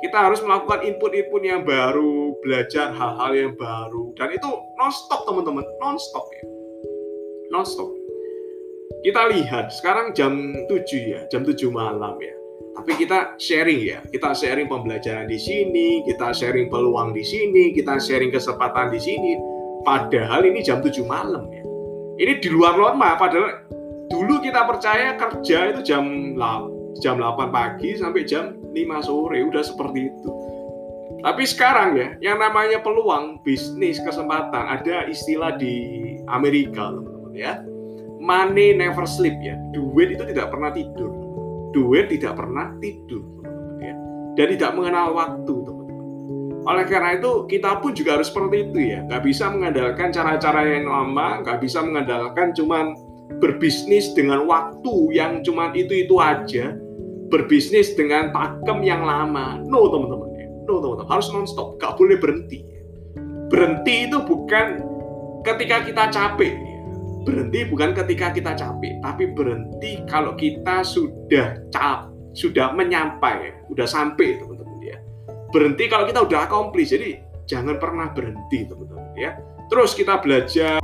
kita harus melakukan input-input yang baru, belajar hal-hal yang baru, dan itu non-stop teman-teman, non-stop ya, non-stop. Kita lihat sekarang jam 7 ya, jam 7 malam ya. Tapi kita sharing ya, kita sharing pembelajaran di sini, kita sharing peluang di sini, kita sharing kesempatan di sini. Padahal ini jam 7 malam ya. Ini di luar norma, padahal dulu kita percaya kerja itu jam 8, jam 8 pagi sampai jam 5 sore, udah seperti itu. Tapi sekarang ya, yang namanya peluang, bisnis, kesempatan, ada istilah di Amerika, teman-teman ya money never sleep ya. Duit itu tidak pernah tidur. Duit tidak pernah tidur, teman-teman ya. Dan tidak mengenal waktu, teman-teman. Oleh karena itu, kita pun juga harus seperti itu ya. Nggak bisa mengandalkan cara-cara yang lama, nggak bisa mengandalkan cuman berbisnis dengan waktu yang cuman itu-itu aja. Berbisnis dengan pakem yang lama. No, teman-teman. No, teman-teman. Harus non-stop. Nggak boleh berhenti. Berhenti itu bukan ketika kita capek berhenti bukan ketika kita capek, tapi berhenti kalau kita sudah cap, sudah menyampai, sudah sampai teman-teman ya. Berhenti kalau kita udah accomplish. Jadi jangan pernah berhenti teman-teman ya. Terus kita belajar